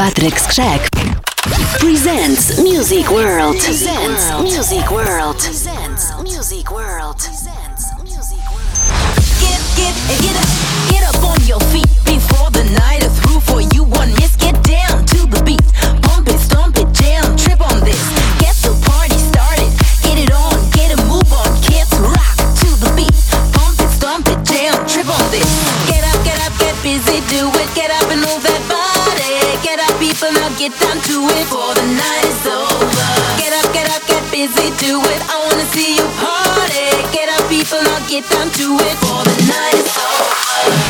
Patrick Skrzek presents Music World. Presents Music World. Presents Music World. Get, get, get up, get up on your feet. get down to it before the night is over. Get up, get up, get busy, do it. I wanna see you party. Get up, people, now get down to it before the night is over.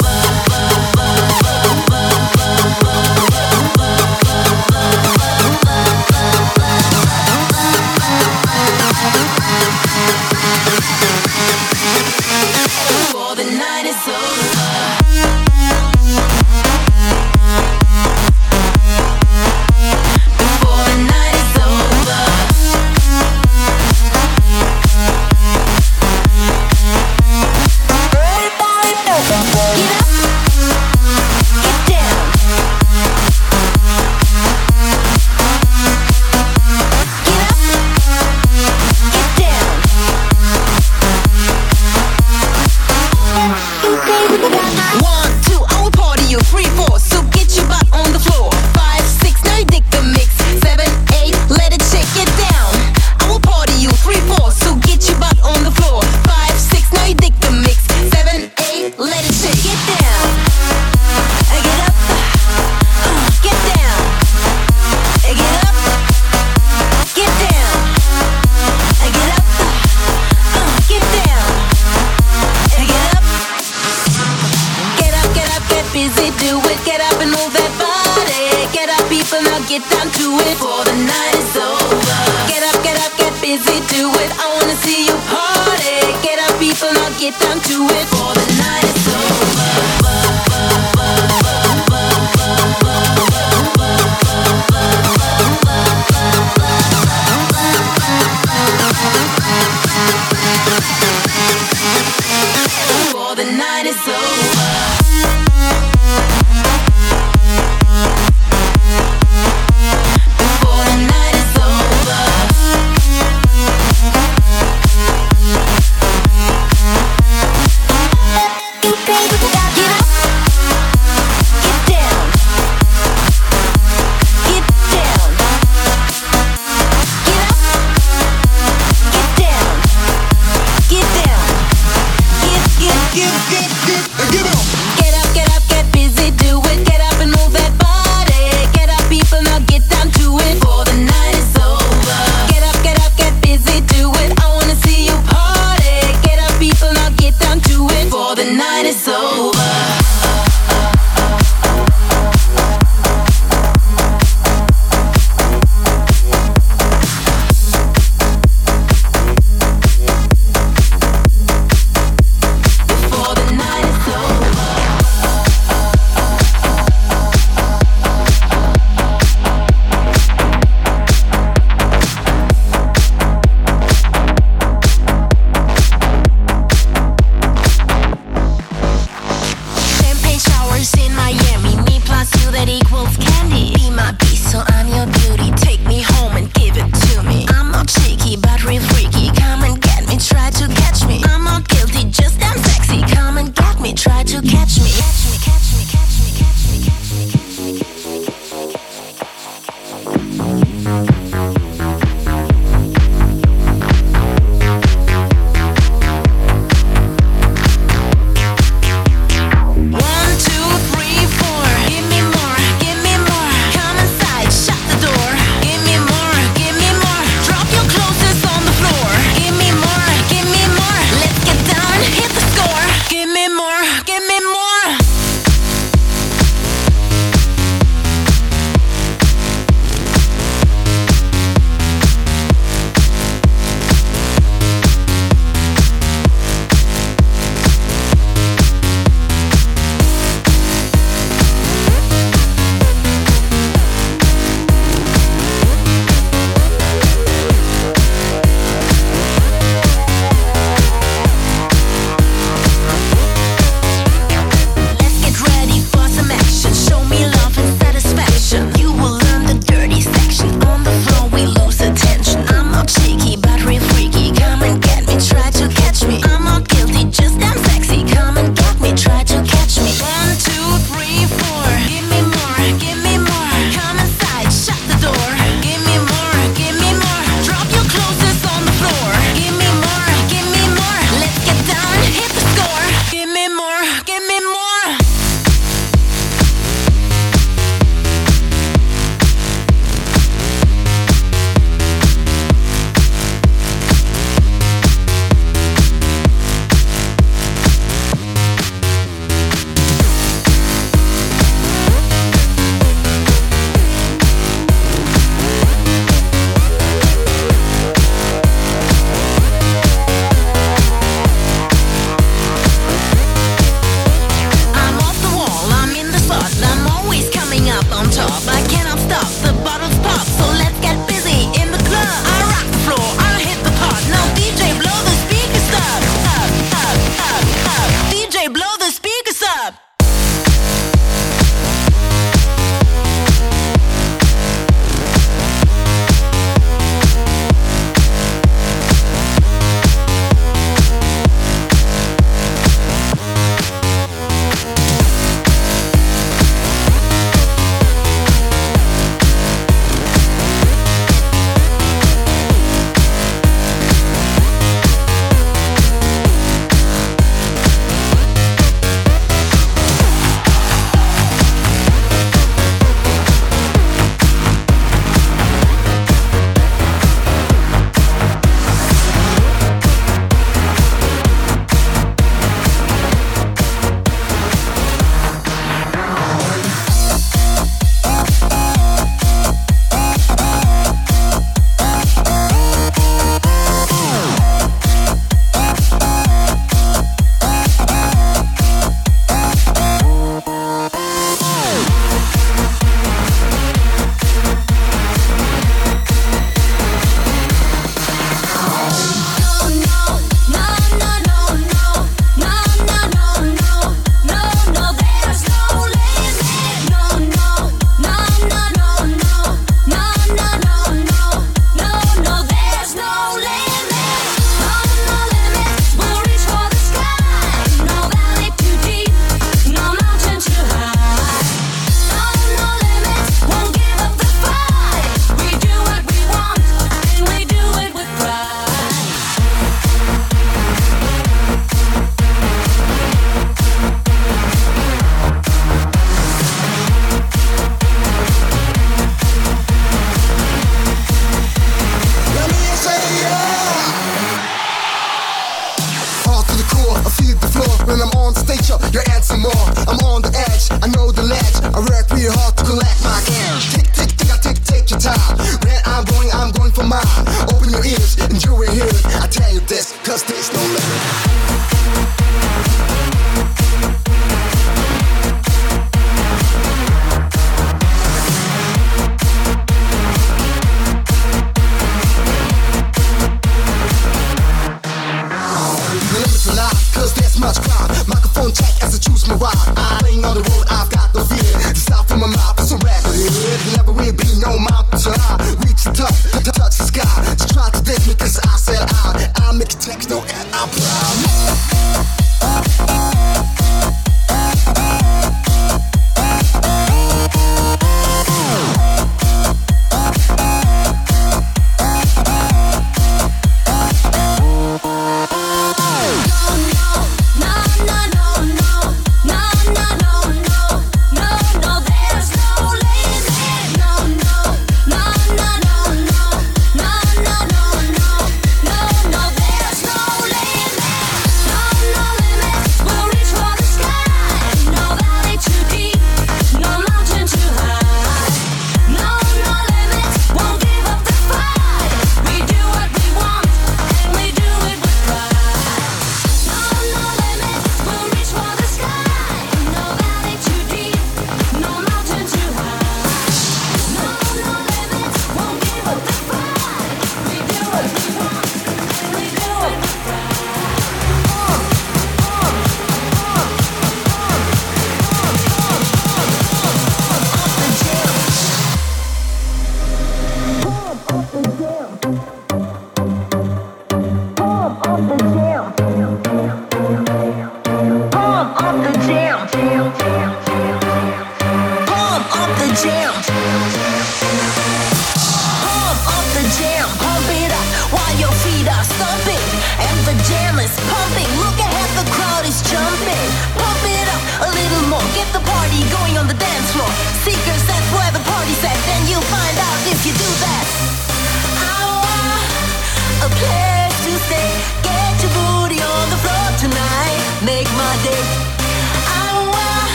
It's tough, I touch the sky. Just try to diss me cause I sell I, I make it techno and I'm proud.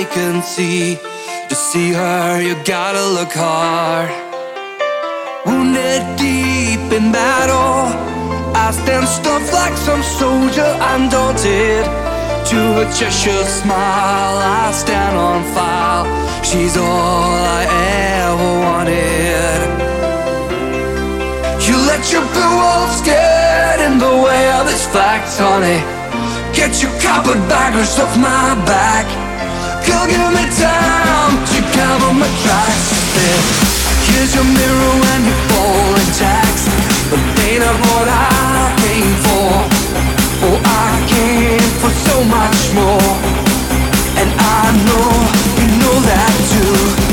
Vacancy. To see her, you gotta look hard. Wounded deep in battle, I stand stuff like some soldier undaunted. To her Cheshire smile, I stand on file. She's all I ever wanted. You let your blue walls get in the way of this fact, honey. Get your copper baggers off my back. Girl, give me time to cover my tracks. Then here's your mirror when you fall tax. But they not what I came for. Oh, I came for so much more. And I know you know that too.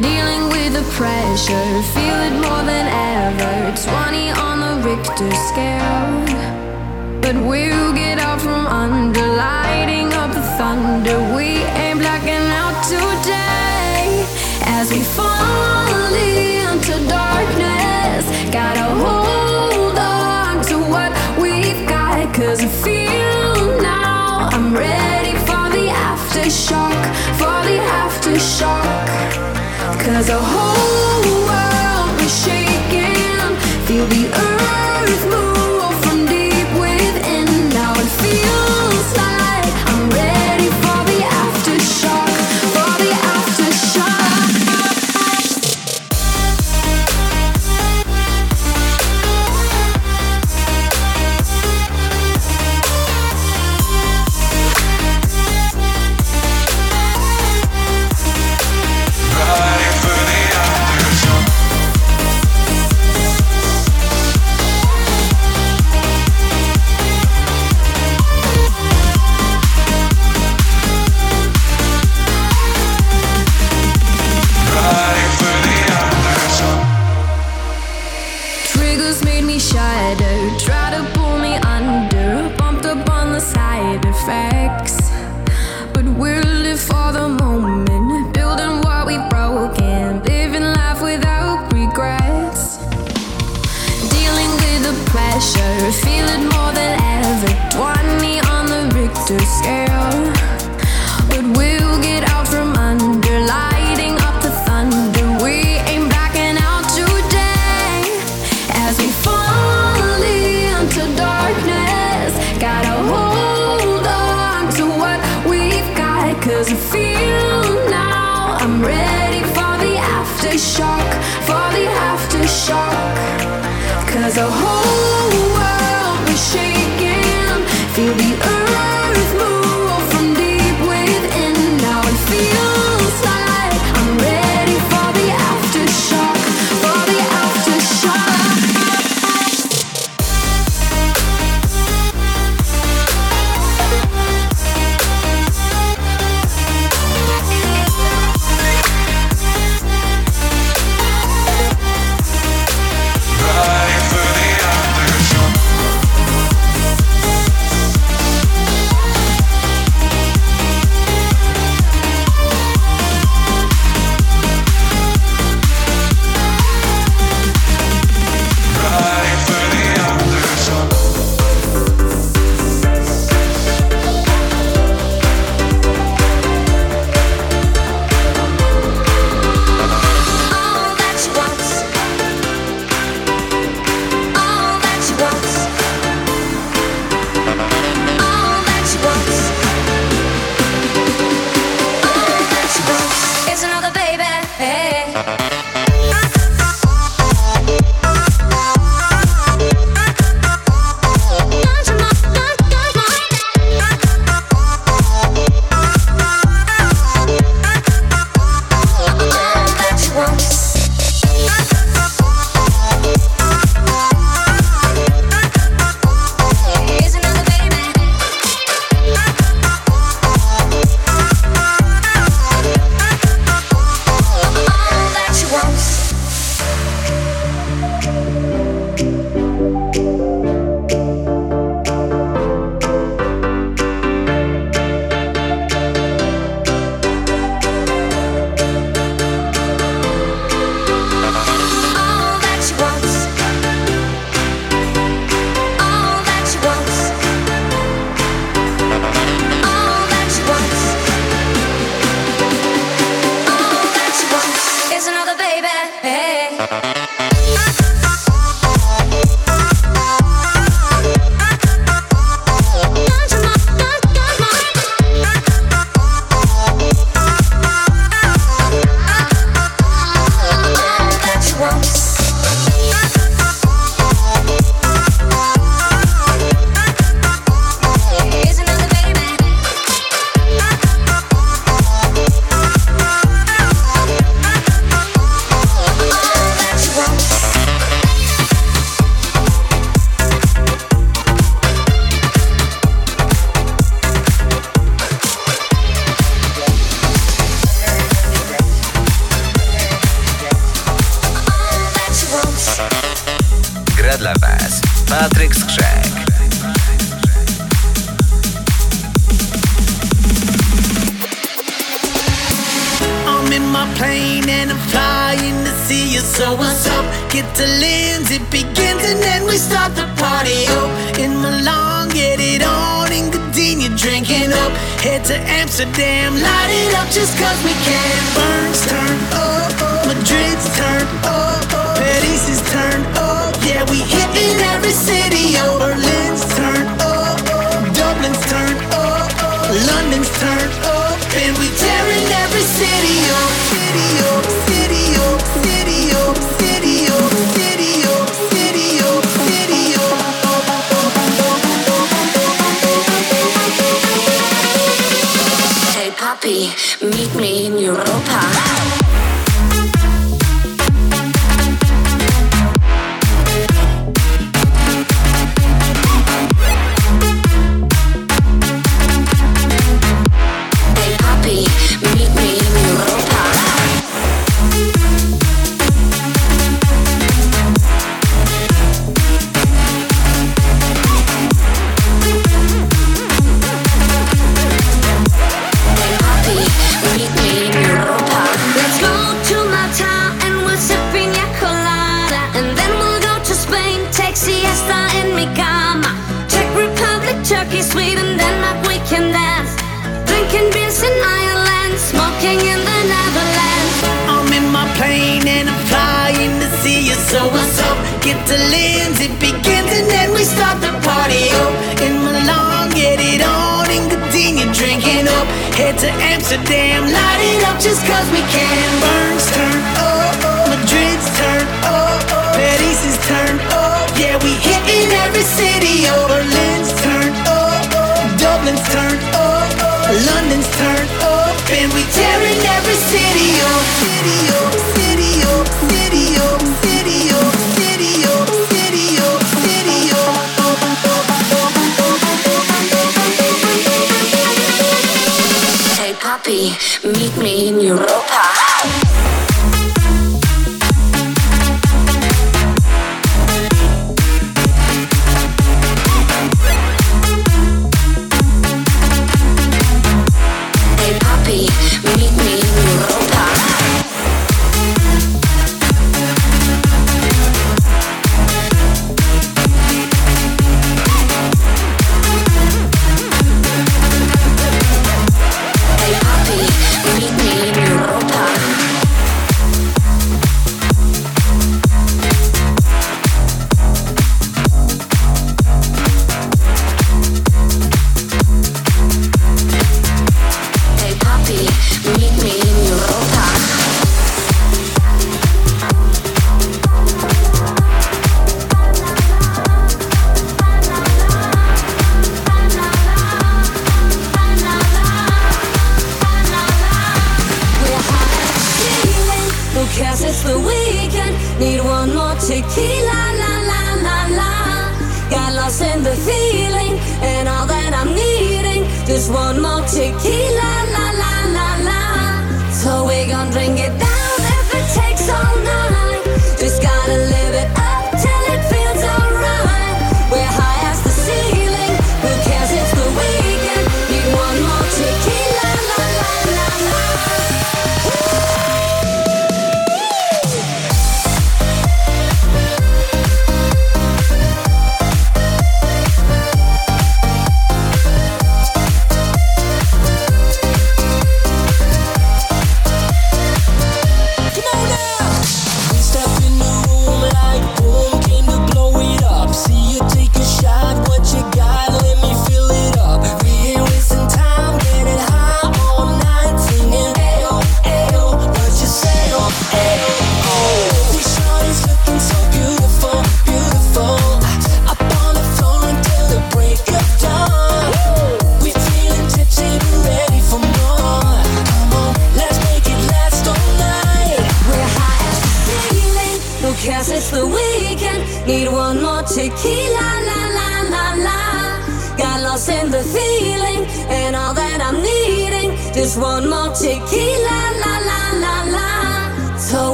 Dealing with the pressure, feel it more than ever. 20 on the Richter scale. But we'll get out from under, lighting up the thunder. We ain't blacking out today as we fall into darkness. Gotta hold on to what we've got, cause I feel now I'm ready for the aftershock, for the aftershock. Cause the whole world is shaking. Feel the earth move.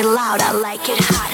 It loud, I like it hot.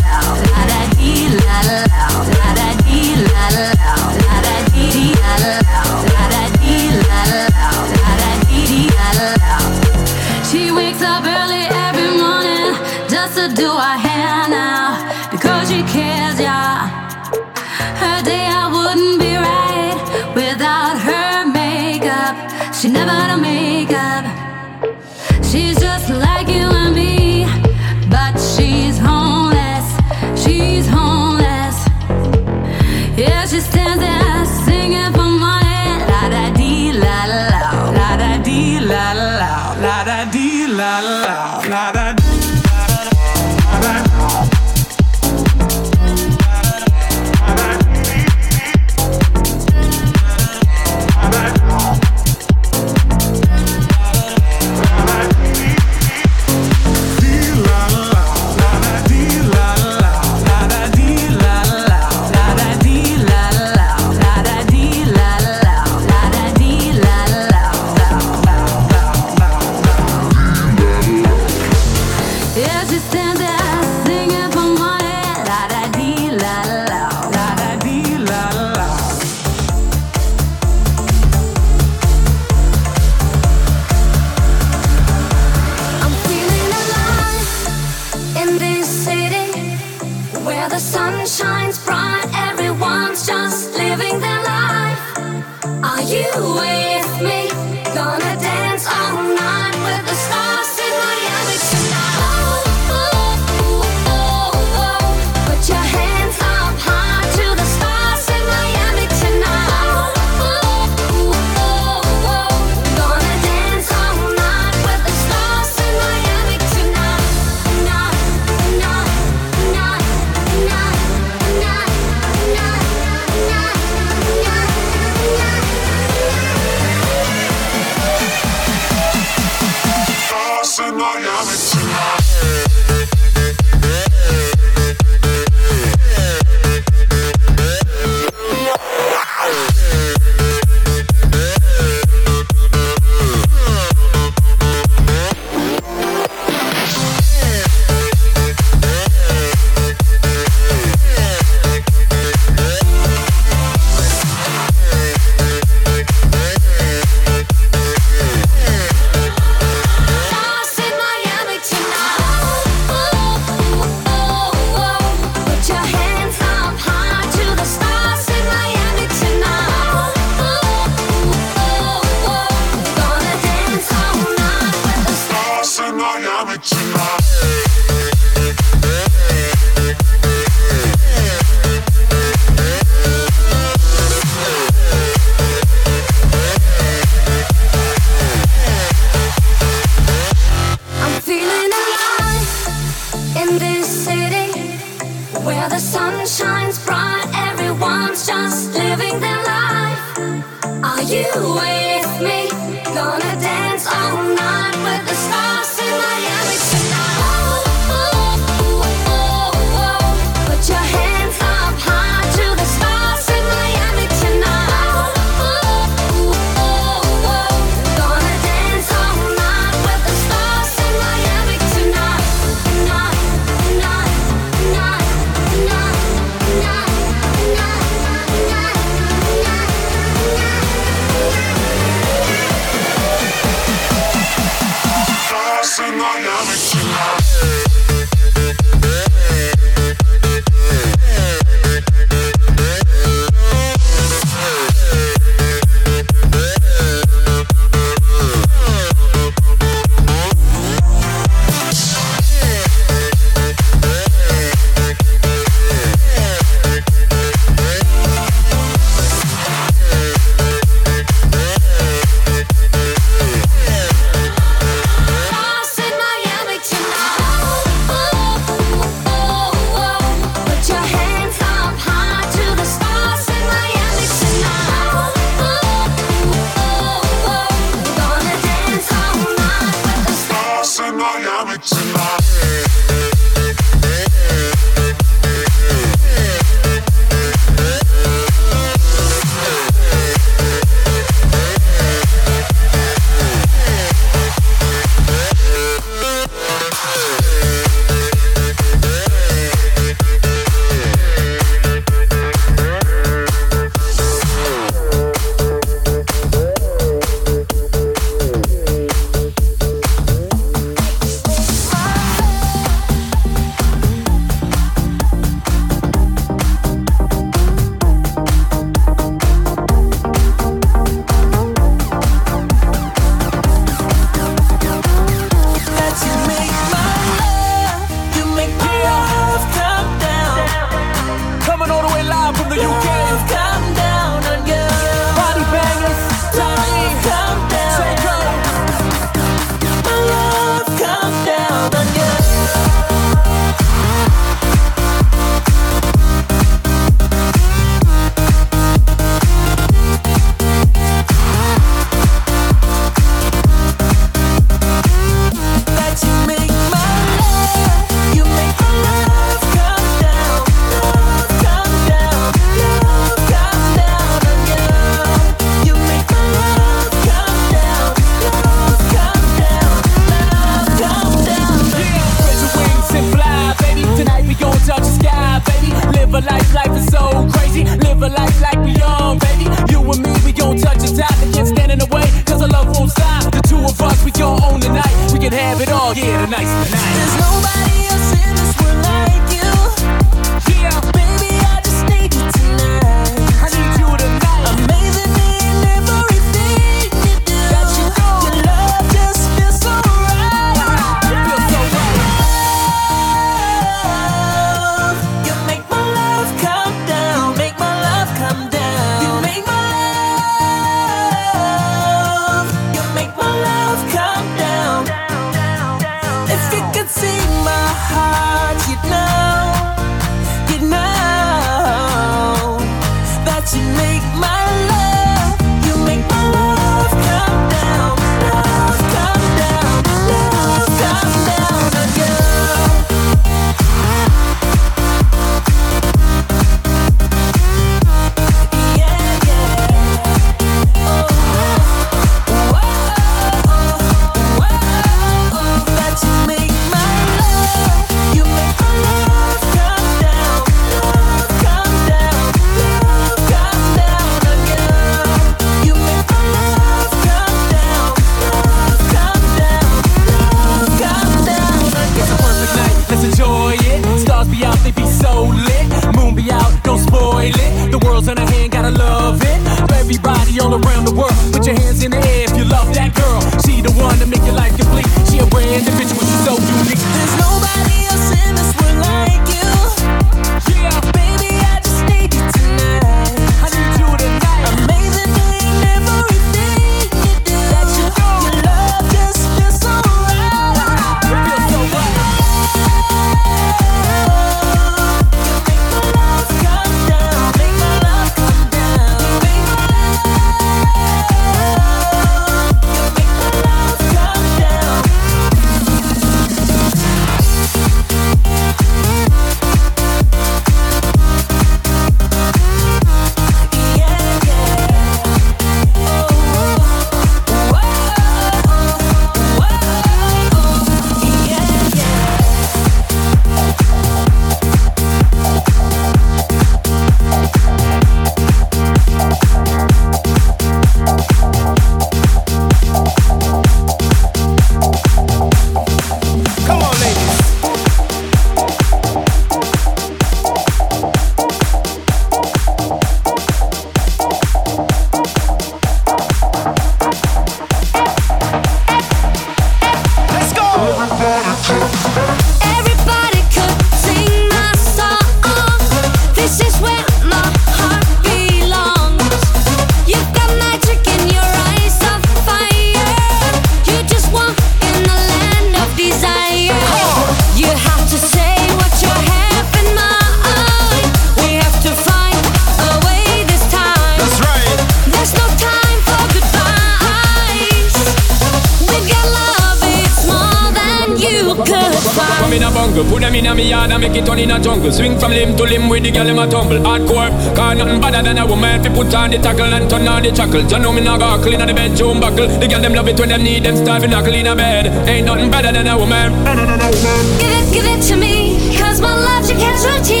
Love's your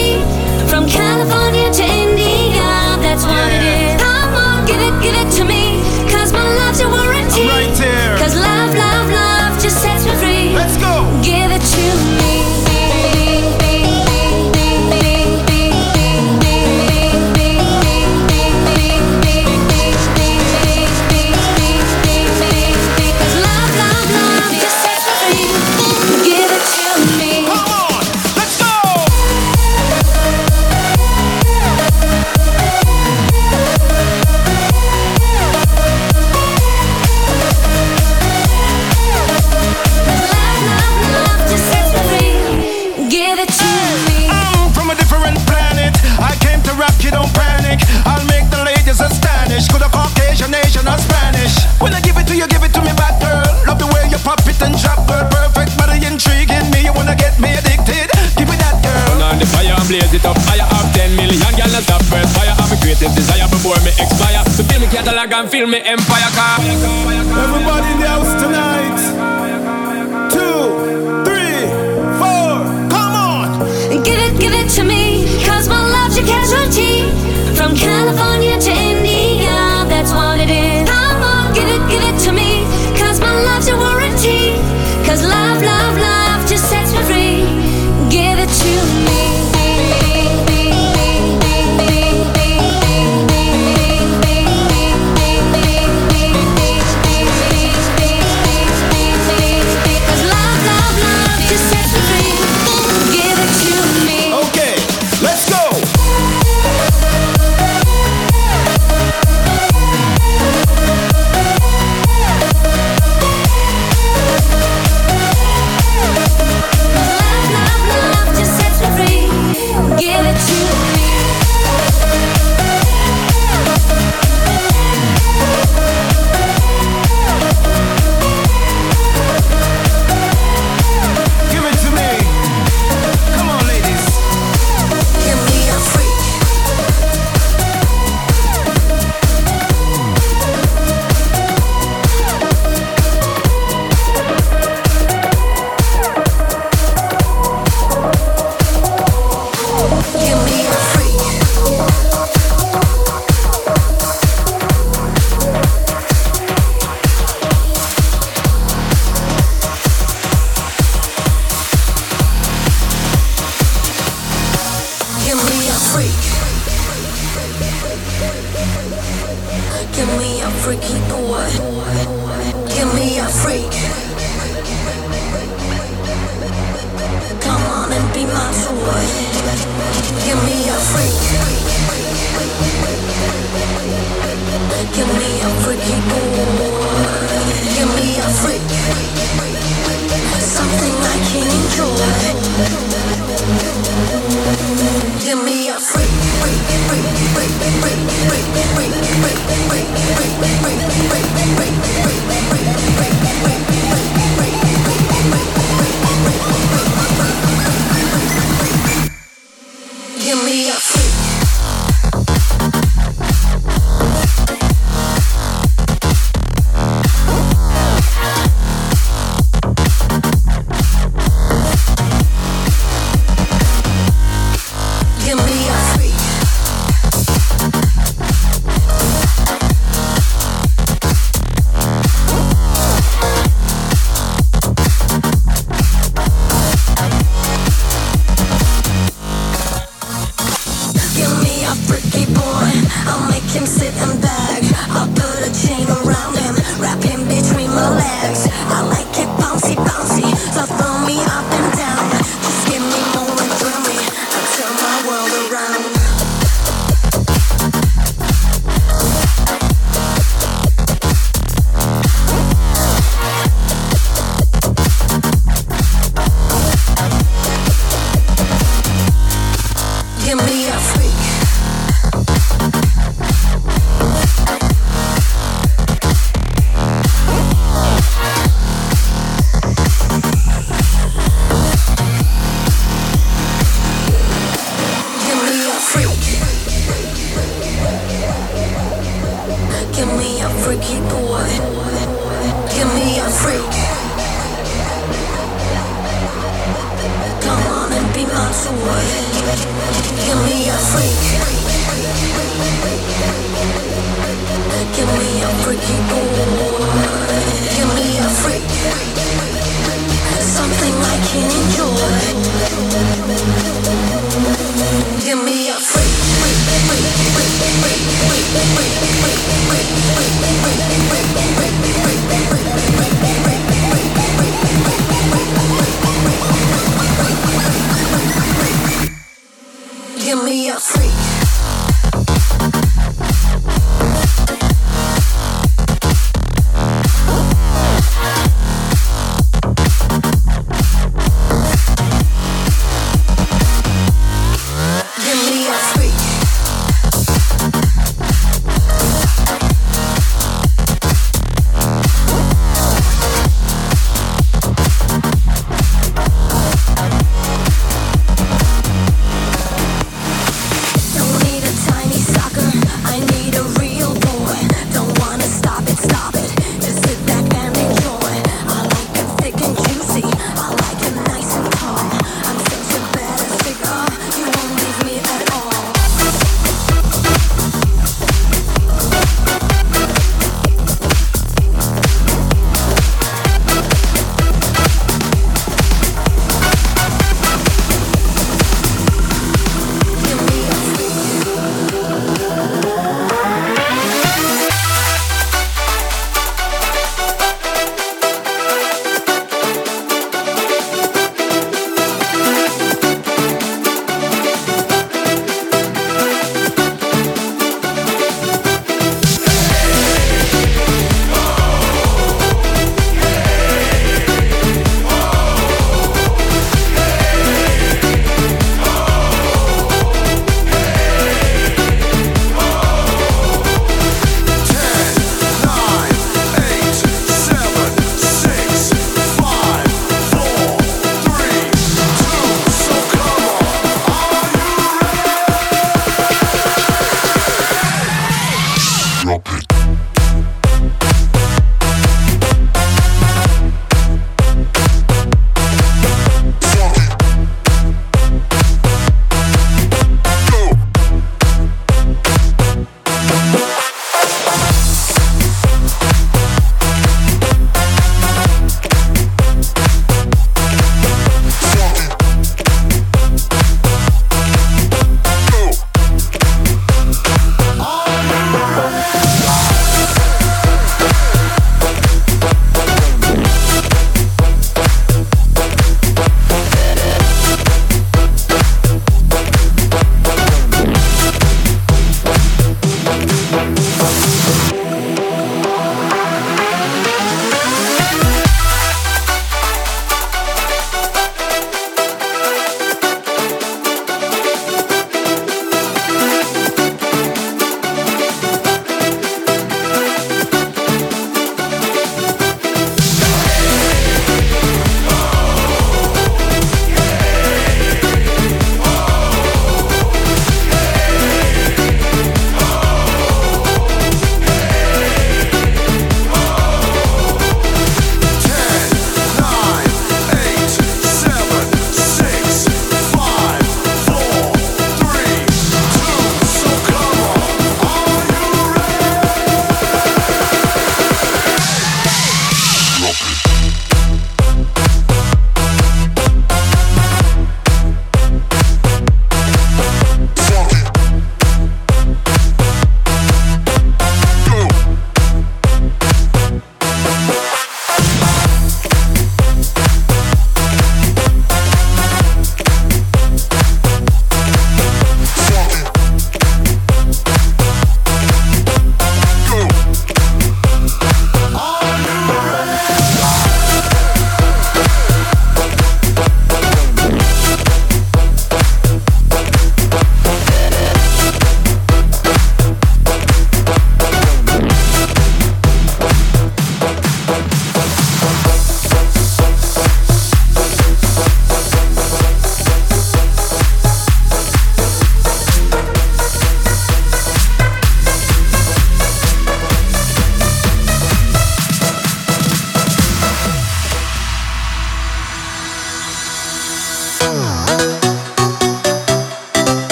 feel me empire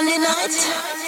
Sunday night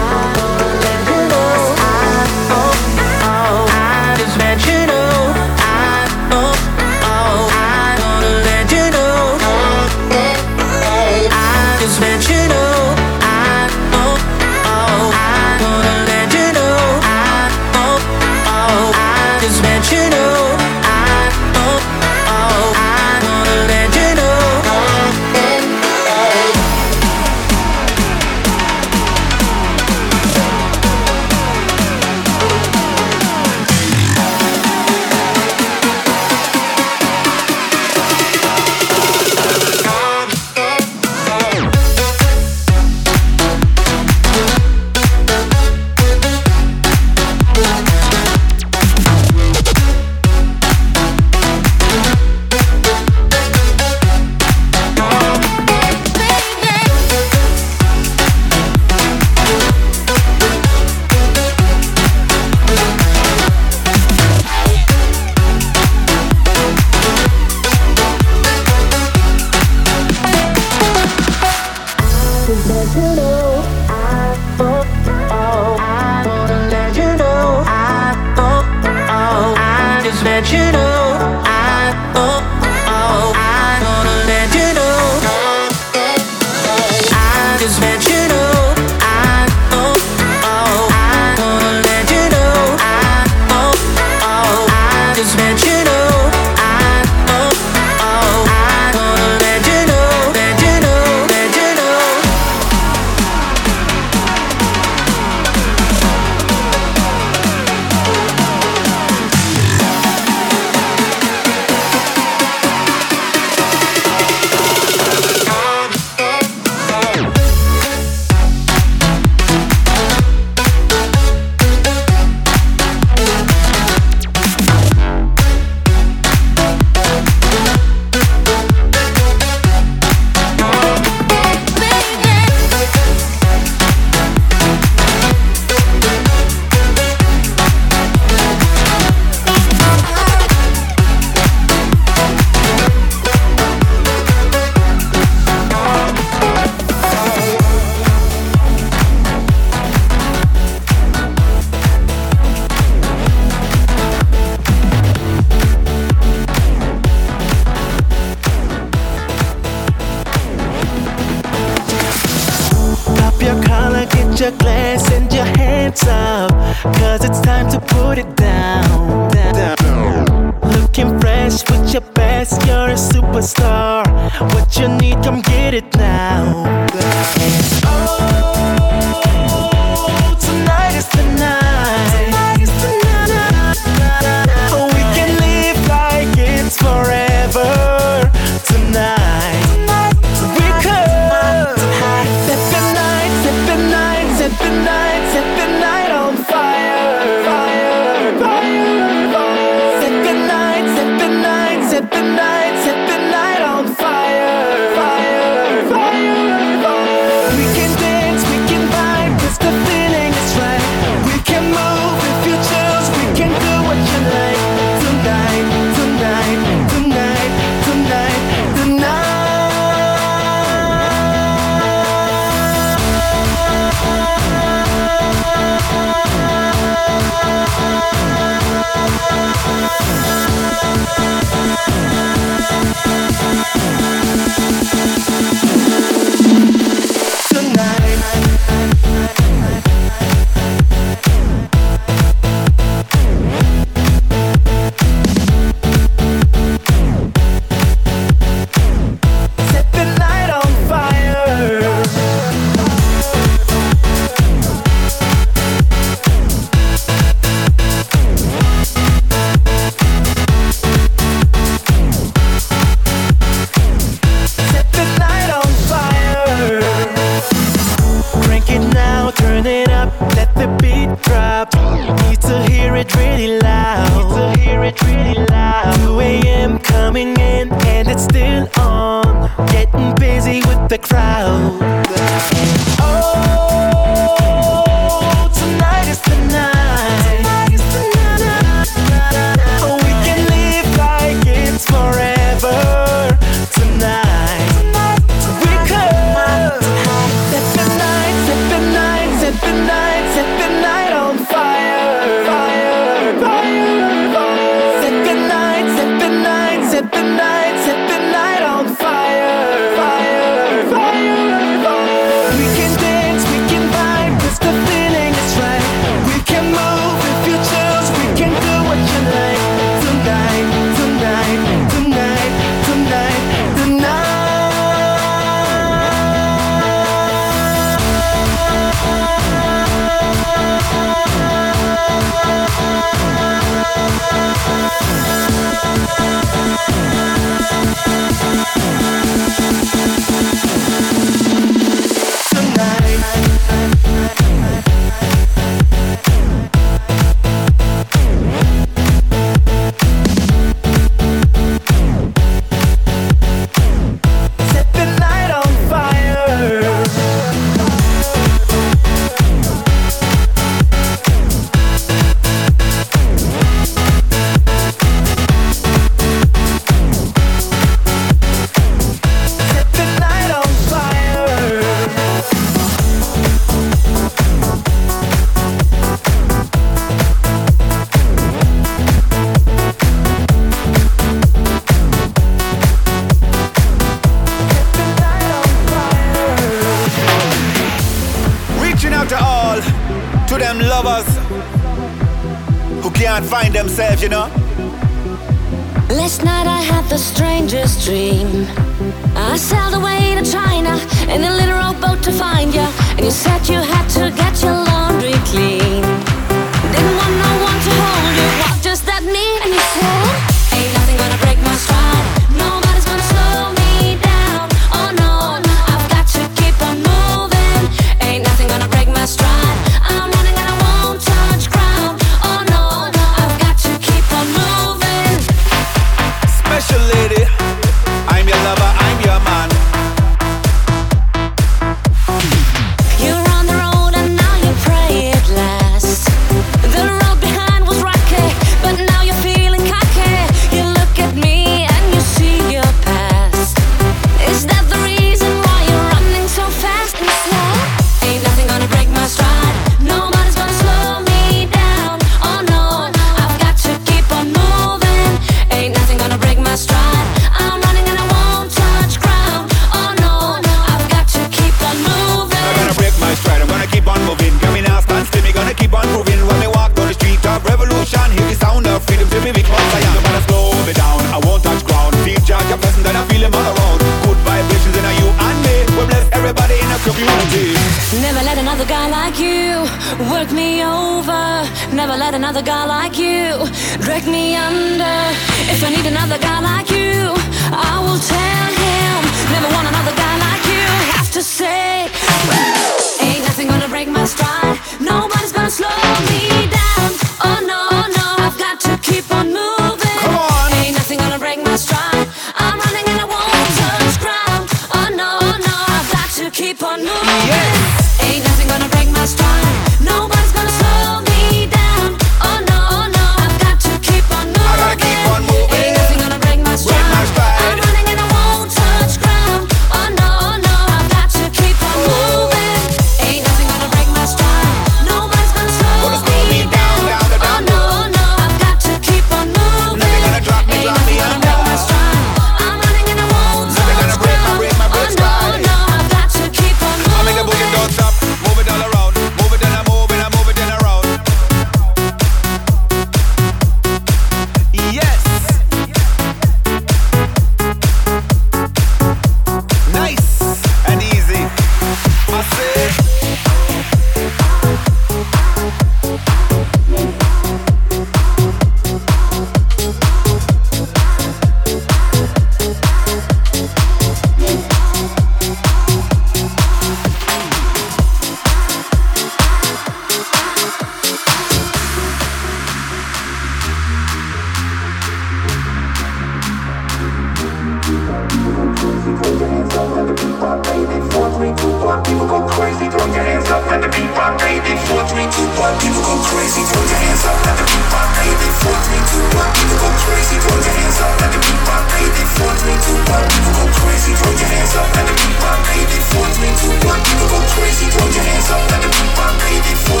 people go crazy, throw your hands up, let the beat pop, baby. Four, three, two, one, people go crazy, throw your hands up, let the beat pop, baby. Four, three, two, one, people go crazy, throw your hands up, let the beat pop, baby. Four, three, two, one, people go crazy, throw your hands up, let the beat pop, baby. Four,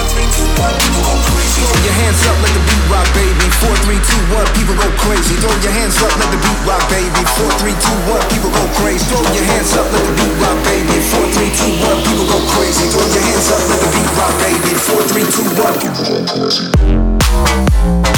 hands up, let the beat rock, baby. Four, three, two, one, people go crazy. Throw your hands up, let the beat rock, baby. Four, three, two, one, people go crazy. Throw your hands up, let the beat rock, baby. Four, three, two, one, people go crazy. Throw your hands up, let the beat rock, baby. Four, three, two, one.